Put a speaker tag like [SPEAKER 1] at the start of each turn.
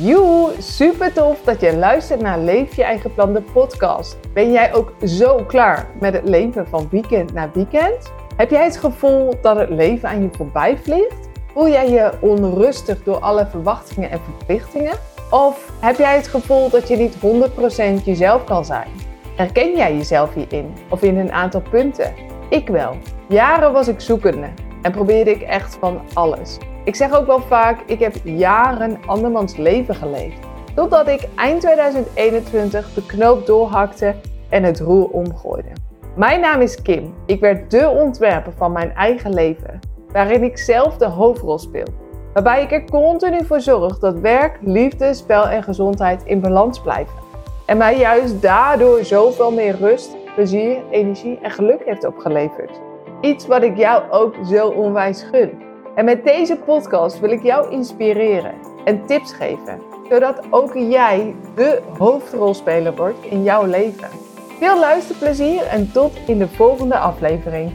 [SPEAKER 1] Joe, super tof dat je luistert naar Leef je eigen plan, de podcast. Ben jij ook zo klaar met het leven van weekend naar weekend? Heb jij het gevoel dat het leven aan je voorbij vliegt? Voel jij je onrustig door alle verwachtingen en verplichtingen? Of heb jij het gevoel dat je niet 100% jezelf kan zijn? Herken jij jezelf hierin of in een aantal punten? Ik wel. Jaren was ik zoekende en probeerde ik echt van alles. Ik zeg ook wel vaak, ik heb jaren andermans leven geleefd. Totdat ik eind 2021 de knoop doorhakte en het roer omgooide. Mijn naam is Kim. Ik werd de ontwerper van mijn eigen leven, waarin ik zelf de hoofdrol speel. Waarbij ik er continu voor zorg dat werk, liefde, spel en gezondheid in balans blijven. En mij juist daardoor zoveel meer rust, plezier, energie en geluk heeft opgeleverd. Iets wat ik jou ook zo onwijs gun. En met deze podcast wil ik jou inspireren en tips geven, zodat ook jij de hoofdrolspeler wordt in jouw leven. Veel luisterplezier en tot in de volgende aflevering.